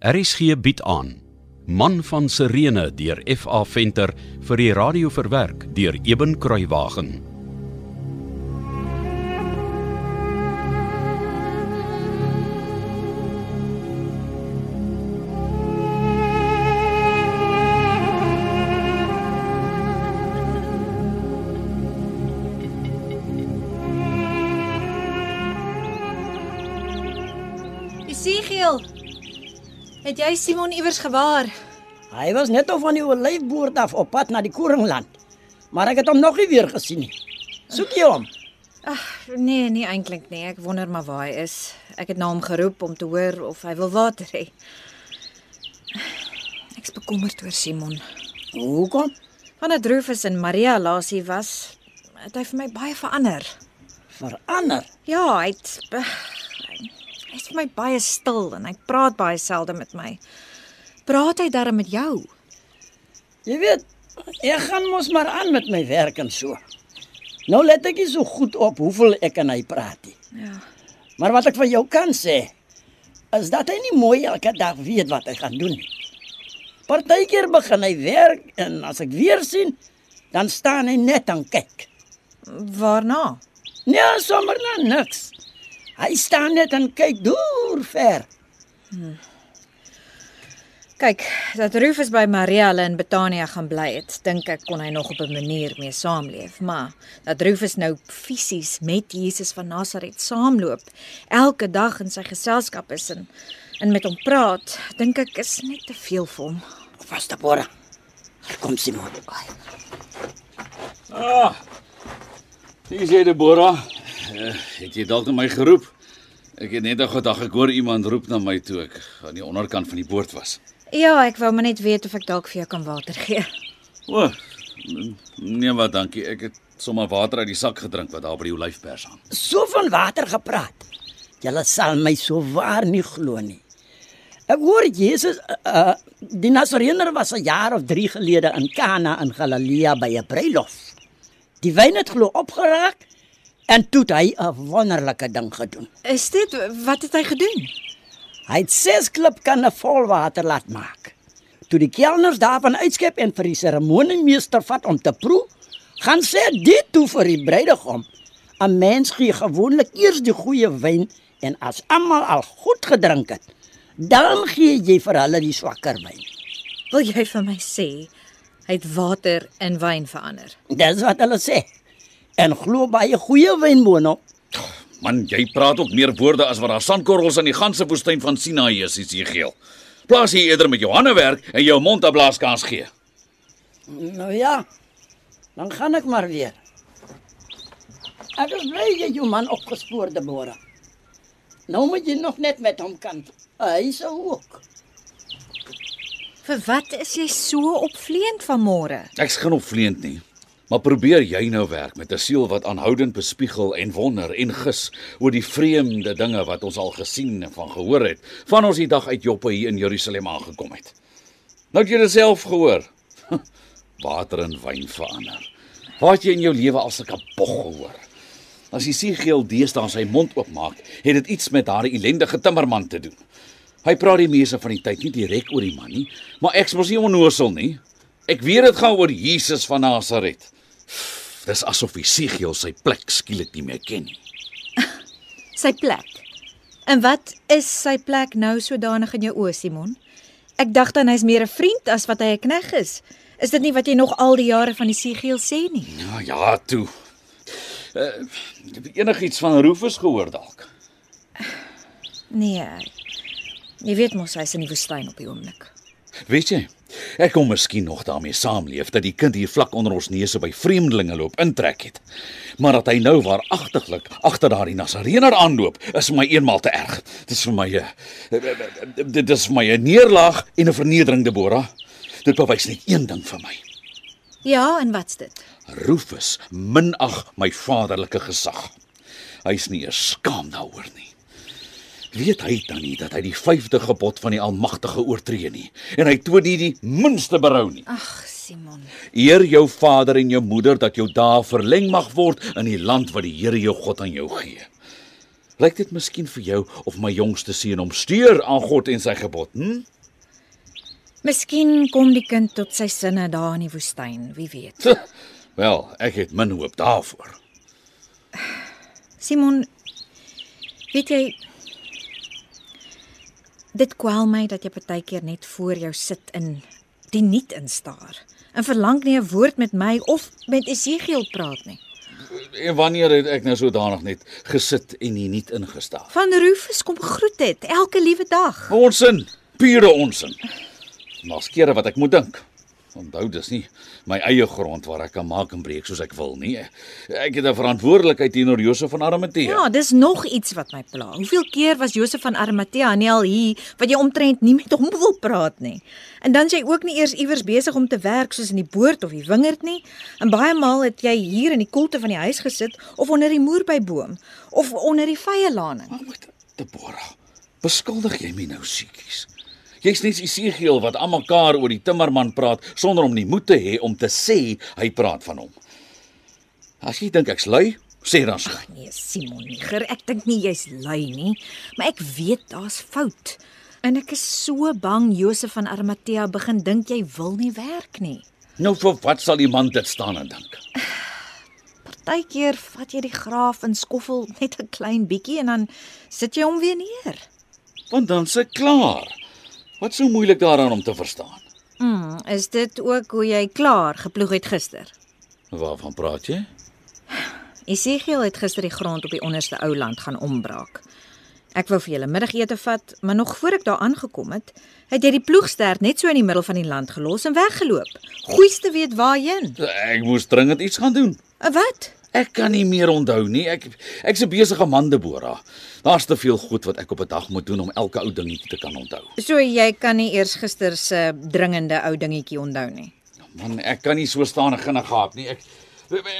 RSG bied aan Man van Sirene deur FA Venter vir die radio verwerk deur Eben Kruiwagen. Isigiel. Het jy Simon iewers gewaar? Hy was net op van die olyfboord af op pad na die koringland. Maar ek het hom nog nie weer gesien nie. Soek jy hom? Ag, nee, nie eintlik nie. Ek wonder maar waar hy is. Ek het na hom geroep om te hoor of hy wil water hê. Ek's bekommerd oor Simon. Hoekom? Vandat Rufus en Maria laasie was, het hy vir my baie verander. Verander. Ja, hy het hy's vir my baie stil en hy praat baie selde met my. Praat hy darm met jou? Jy weet, ek gaan mos maar aan met my werk en so. Nou let ek nie so goed op hoeveel ek en hy praat nie. Ja. Maar wat ek van jou kan sê, is dat hy nie mooi elke dag weet wat hy gaan doen nie. Partykeer begin hy werk en as ek weer sien, dan staan hy net en kyk. Waarna? Nee, sommer na niks. Hy staan net en kyk deur ver. Kyk, dat Rufus by Marielle in Betania gaan bly het, dink ek kon hy nog op 'n manier mee saamleef, maar dat Rufus nou fisies met Jesus van Nasaret saamloop, elke dag in sy geselskap is en en met hom praat, dink ek is net te veel vir hom. Vas te bora. Kom Simon. Ah. Dis jy Deborah. Uh, het jy dalk na my geroep? Ek het net nou gedag ek hoor iemand roep na my toe ek aan die onderkant van die boord was. Ja, ek wou maar net weet of ek dalk vir jou kan water gee. O. n- Nee, wat dankie. Ek het sommer water uit die sak gedrink wat daar by die olyfpers hang. So van water gepraat. Julle sal my so waar nie glo nie. Ek hoor Jesus uh, die Nasarener was 'n jaar of 3 gelede in Kana in Galilea by 'n bruilof. Die wyn het glo opgeraak en toe het hy 'n wonderlike ding gedoen. Is dit wat het hy gedoen? Hy het ses klipkanne vol water laat maak. Toe die kelners daarvan uitskep en vir die seremoniemeester vat om te proe, gaan sê dit toe vir die bruidegom. 'n Mens gee gewoonlik eers die goeie wyn en as almal al goed gedrink het, dan gee jy vir hulle die swakker wyn. Wil jy vir my sê hy het water in wyn verander? Dis wat hulle sê. En glo baie goeie wyn boonop. Man, jy praat ook meer woorde as wat daar sandkorrels in die ganse woestyn van Sinaï is, is geel. Plaas hier eerder met jou hande werk en jou mond 'n blaaskans gee. Nou ja. Dan gaan ek maar weer. Ek is bly jy jou man opgespoor te bore. Nou moet jy nog net met hom kan. Hy sou ook. Vir wat is jy so opvleend vanmôre? Ek's geen opvleend nie. Maar probeer jy nou werk met 'n siel wat aanhoudend bespiegel en wonder en gis oor die vreemde dinge wat ons al gesien en van gehoor het van ons die dag uit Joppe hier in Jerusalem aangekom het. Nou het jy dit self gehoor. Water in wyn verander. Waar het jy in jou lewe al sulke bog gehoor? As geel deesdae sy mond oopmaak, het dit iets met daardie ellendige timmerman te doen. Hy praat die meeste van die tyd nie direk oor die man nie, maar ek mos nie onnoosel nie. Ek weet dit gaan oor Jesus van Nasaret. Dis asof Isigiel sy plek skielik nie meer ken nie. Sy plek. En wat is sy plek nou sodanig in jou oë, Simon? Ek dink dan hy's meer 'n vriend as wat hy 'n knegg is. Is dit nie wat jy nog al die jare van die Sigiel sê nie? Ja, ja, toe. Uh, het jy enigiets van Rufus gehoor dalk? Nee. Jy weet mos hy's in die woestyn op die oomblik. Weet jy, ek kom miskien nog daarmee saamleef dat die kind hier vlak onder ons neuse by vreemdelinge loop intrek het. Maar dat hy nou waaragtiglik agter daardie Nasareëner aanloop, is vir my eenmaal te erg. Dit is vir my 'n dit is vir my 'n neerlaag en 'n vernedering, Deborah. Dit bewys net een ding vir my. Ja, en wat's dit? Rufus minag my vaderlike gesag. Hy's nie eens skaam daaroor nie. Weet hy dan nie dat hy die 5de gebod van die Almagtige oortree nie en hy toon nie die minste berou nie. Ag, Simon. Eer jou vader en jou moeder dat jou dae verleng mag word in die land wat die Here jou God aan jou gee. Lyk dit miskien vir jou of my jongste seun hom steur aan God en sy gebod, hm? Miskien kom die kind tot sy sinne daar in die woestyn, wie weet. Wel, ek het min hoop daarvoor. Simon, weet jy dit kwel my dat jy partykeer net voor jou sit in die niet instaar en verlang nie 'n woord met my of met Esegiel praat nie. En wanneer het ek nou sodanig net gesit en hier nie ingestaar? Van Rufus kom groet het elke liewe dag. Onsin, pure onsin. Maar skere wat ek moet dink. Onthou dis nie my eie grond waar ek kan maak en breek soos ek wil nie. Ek het 'n verantwoordelikheid teenoor Josef van Arimatea. Ja, dis nog iets wat my pla. Hoeveel keer was Josef van Arimatea nie al hier wat jy omtrent nie met hom wil praat nie. En dan jy ook nie eers iewers besig om te werk soos in die boord of die wingerd nie. En baie maal het jy hier in die koelte van die huis gesit of onder die moerbyboom of onder die vye laning. Maar met Deborah, beskuldig jy my nou siekies? Jy's net Esegiel wat almekaar oor die timmerman praat sonder om die moed te hê om te sê hy praat van hom. As jy dink ek's lui, sê dan so. Nee, Simon Niger, ek dink nie jy's lui nie, maar ek weet daar's fout. En ek is so bang Josef van Arimatea begin dink jy wil nie werk nie. Nou vir wat sal die man dit staan en dink? Partykeer vat jy die graaf en skoffel net 'n klein bietjie en dan sit jy hom weer neer. Want dan se klaar. Wat so moeilik daaraan om te verstaan? Mm, is dit ook hoe jy klaar geploeg het gister? Waarvan praat jy? Esegiel het gister die grond op die onderste ou land gaan ombraak. Ek wou vir julle middagete vat, maar nog voor ek daar aangekom het, het jy die ploegstert net so in die middel van die land gelos en weggeloop. Goeieste weet waarheen. Ek moes dringend iets gaan doen. Uh, wat? Ek kan nie meer onthou nie. Ek ek's 'n besige man, Deborah. Daar's te veel goed wat ek op 'n dag moet doen om elke ou dingetjie te kan onthou. So jy kan nie eers gister se dringende ou dingetjie onthou nie. Man, ek kan nie so staan en ginne gehad nie. Ek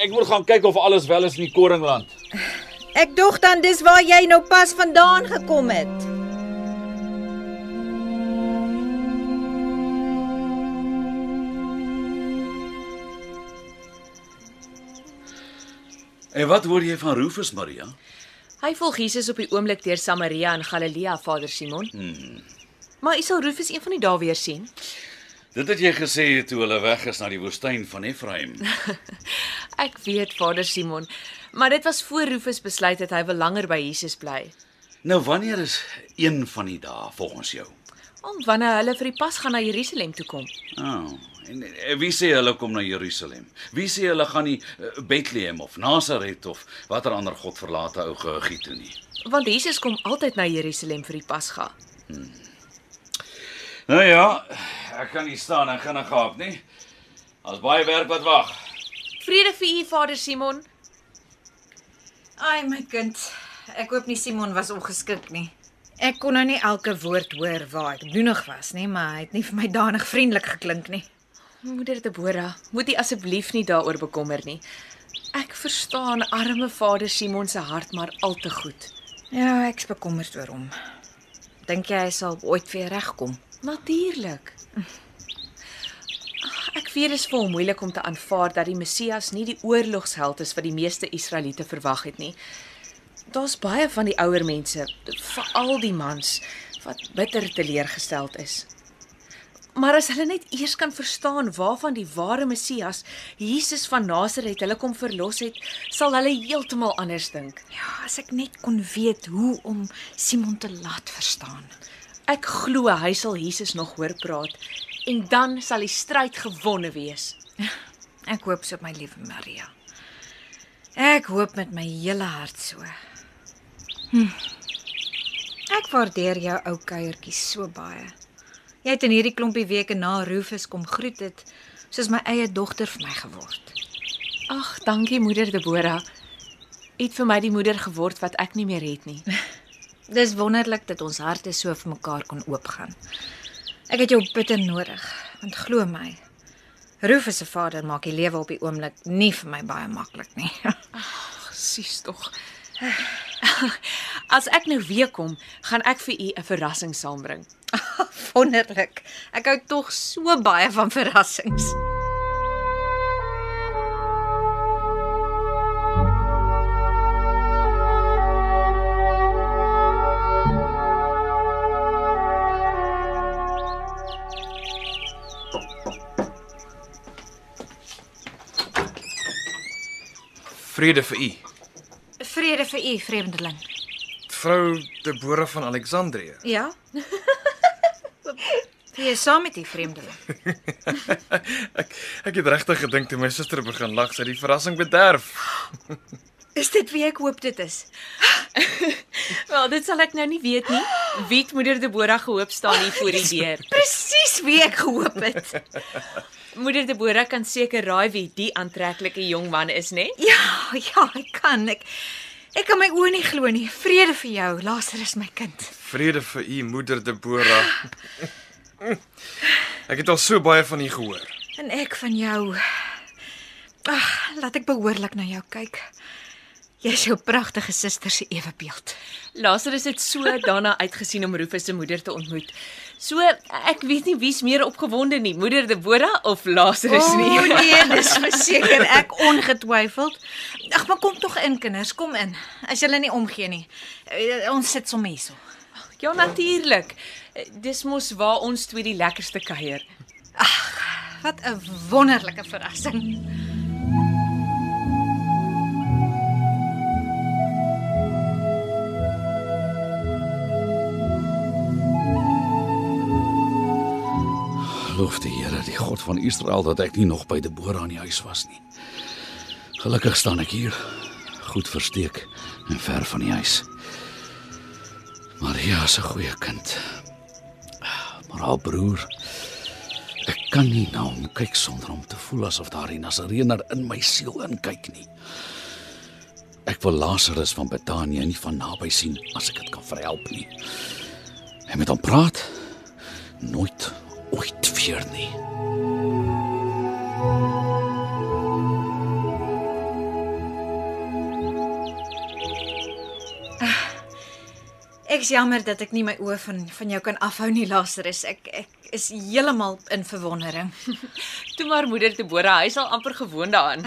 ek moet gaan kyk of alles wel is in die koringland. Ek dog dan dis waar jy nou pas vandaan gekom het. En wat hoor jy van Rufus Maria? Hy volg Jesus op die oomblik deur Samaria in Galilea, Vader Simon. Hmm. Maar u sal Rufus een van die dae weer sien. Dit het jy gesê toe hulle weg is na die woestyn van Efraim. Ek weet, Vader Simon, maar dit was voor Rufus besluit het hy wil langer by Jesus bly. Nou wanneer is een van die dae volgens jou? Om wanneer hulle vir die pas gaan na Jerusalem toe kom. Oh, en, en wie sê hulle kom na Jerusalem? Wie sê hulle gaan nie uh, Bethlehem of Nasaret of watter ander godverlate ou gegiet toe nie? Want Jesus kom altyd na Jerusalem vir die Pasga. Nou ja, ek kan nie staan en ginne gaap nie. Daar's baie werk wat wag. Vrede vir u, Vader Simon. Ai my kind, ek hoop nie Simon was ongeskik nie. Ek kon nou nie elke woord hoor waar ek doenig was nie, maar hy het nie vir my danig vriendelik geklink nie. Moeder Deborah, moet u asseblief nie daaroor bekommer nie. Ek verstaan arme Vader Simon se hart maar al te goed. Ja, ek's bekommerd oor hom. Dink jy hy sal ooit weer regkom? Natuurlik. Ek weet dit is vir hom moeilik om te aanvaar dat die Messias nie die oorlogsheld is wat die meeste Israeliete verwag het nie. Daar's baie van die ouer mense, veral die mans, wat bitter teleurgesteld is. Maar as hulle net eers kan verstaan waarvan die ware Messias, Jesus van Nasaret, hulle kom verlos het, sal hulle heeltemal anders dink. Ja, as ek net kon weet hoe om Simon te laat verstaan. Ek glo hy sal Jesus nog hoor praat en dan sal die stryd gewonne wees. Ek hoop so my liewe Maria. Ek hoop met my hele hart so. Hm. Ek waardeer jou ou kuiertjies so baie. Jy het in hierdie klompie weke na Rufus kom groet het, soos my eie dogter vir my geword. Ag, dankie moeder Deborah. U het vir my die moeder geword wat ek nie meer het nie. Dis wonderlik dat ons harte so vir mekaar kon oopgaan. Ek het jou bitter nodig, want glo my, Rufus se vader maak die lewe op die oomblik nie vir my baie maklik nie. Presies tog. As ek nou weer kom, gaan ek vir u 'n verrassing saambring. Wonderlik. Ek hou tog so baie van verrassings. Vrede vir u. Vrede vir u, vreemdeling. Vrou Deborah van Alexandrië. Ja? Jy is saam met die vreemdeling. Ek ek het regtig gedink toe my suster begin lag, sy het die verrassing bederf. Is dit wie ek hoop dit is? Wel, dit sal ek nou nie weet nie. Wie het moeder Deborah gehoop staan hier voor die deur? Presies wie ek gehoop het. Moeder Deborah kan seker raai wie die aantreklike jong man is, né? Ja, ja, ek kan. Ek ek kan my oë nie glo nie. Vrede vir jou, Lazarus my kind. Vrede vir u moeder Deborah. Ek het al so baie van u gehoor. En ek van jou. Ag, laat ek behoorlik na jou kyk. Jy's jou pragtige suster se ewebeeld. Lazarus het so daarna uitgesien om Rufus se moeder te ontmoet. So ek weet nie wie's meer opgewonde nie, moeder Deborah of Lazarus nie. O nee, dis verseker ek ongetwyfeld. Ag, maar kom tog in kinders, kom in. As julle nie omgee nie. Eh, Ons sit sommer hierso. Ja, natuurlik. Dis mos waar ons twee die lekkerste kuier. Wat 'n wonderlike verrassing. Die God van Israel, dat ek nie nog by Deborah in die huis was nie. Gelukkig staan ek hier, goed versteek en ver van die huis. Maria is 'n goeie kind. Maar haar broer, ek kan nie na hom kyk sonder om te voel asof daar 'n Nasareëner in my siel inkyk nie. Ek wil Lazarus van Betanië nie van naby sien as ek dit kan verhelp nie. En met hom praat nooit ooit weer nie. Ek's jammer dat ek nie my oë van van jou kan afhou nie, Lazarus. Ek ek is heeltemal in verwondering. Toe maar moeder Deborah, hy sal amper gewoond daaraan.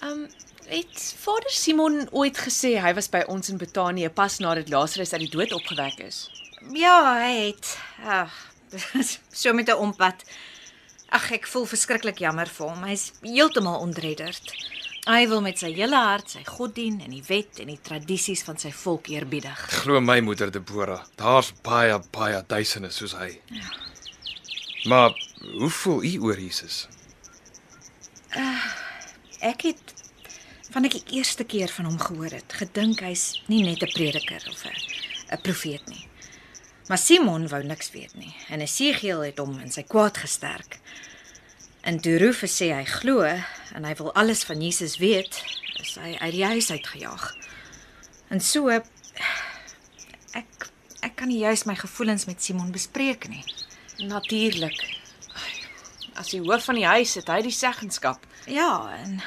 Ehm um, het Vader Simon ooit gesê hy was by ons in Betanië pas nadat Lazarus uit die dood opgewek is? Ja, hy het. Ag, so met 'n ompad. Ag, ek voel verskriklik jammer vir hom. Hy's heeltemal ontredderd. Hy wil met sy hele hart sy God dien en die wet en die tradisies van sy volk eerbiedig. Glo my moeder Deborah, daar's baie baie duisende soos hy. Ja. Maar hoe voel u oor Jesus? Ek het van ek die eerste keer van hom gehoor het, gedink hy's nie net 'n prediker of 'n 'n profeet nie. Maar Simon wou niks weet nie en Esegiel het hom in sy kwaad gesterk. En Rufus sê hy glo en hy wil alles van Jesus weet, is hy uit die huis uitgejaag. En so ek ek kan nie juis my gevoelens met Simon bespreek nie. Natuurlik. As die hoof van die huis het hy die seggenskap. Ja, en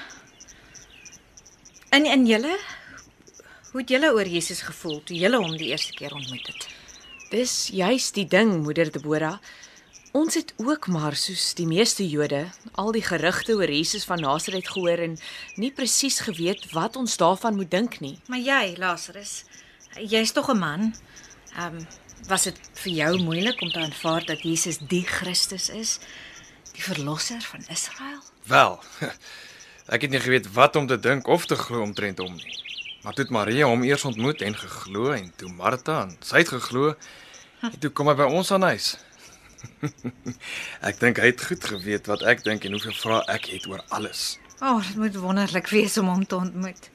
en en julle hoe het julle oor Jesus gevoel toe julle hom die eerste keer ontmoet het? Dis juis die ding, moeder Deborah. Ons het ook maar soos die meeste Jode al die gerugte oor Jesus van Nasaret gehoor en nie presies geweet wat ons daarvan moet dink nie. Maar jy, Lazarus, jy's tog 'n man. Ehm um, was dit vir jou moeilik om te aanvaar dat Jesus die Christus is, die verlosser van Israel? Wel. Ek het nie geweet wat om te dink of te glo omtrent hom nie. Maar toe het Maria hom eers ontmoet en geglo en toe Martha en sy het geglo. En toe kom hy by ons aan huis. ek dink hy het goed geweet wat ek dink en hoeveel vrae ek het oor alles. O, oh, dit moet wonderlik wees om hom te ontmoet.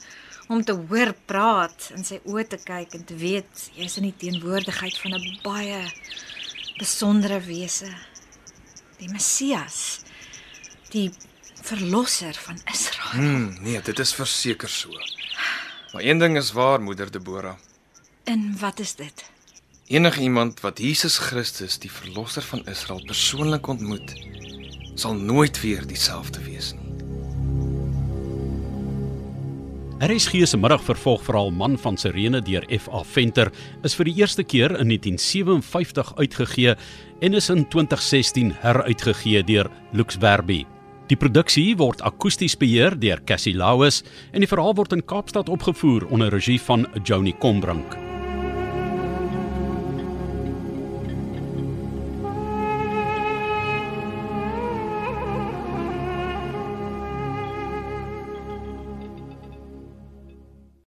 Om te hoor praat, in sy oë te kyk en te weet jy's in die teenwoordigheid van 'n baie besondere wese. Die Messias. Die verlosser van Israel. Hmm, nee, dit is verseker so. Maar een ding is waar, moeder Deborah. En wat is dit? Enige iemand wat Jesus Christus, die verlosser van Israel, persoonlik ontmoet, sal nooit weer dieselfde wees nie. RSG se middagvervolgverhaal Man van Sirene deur F.A. Venter is vir die eerste keer in 1957 uitgegee en is in 2016 heruitgegee deur Lux Verbi. Die produksie word akoesties beheer deur Cassie Lauis en die verhaal word in Kaapstad opgevoer onder regie van Joni Combrink.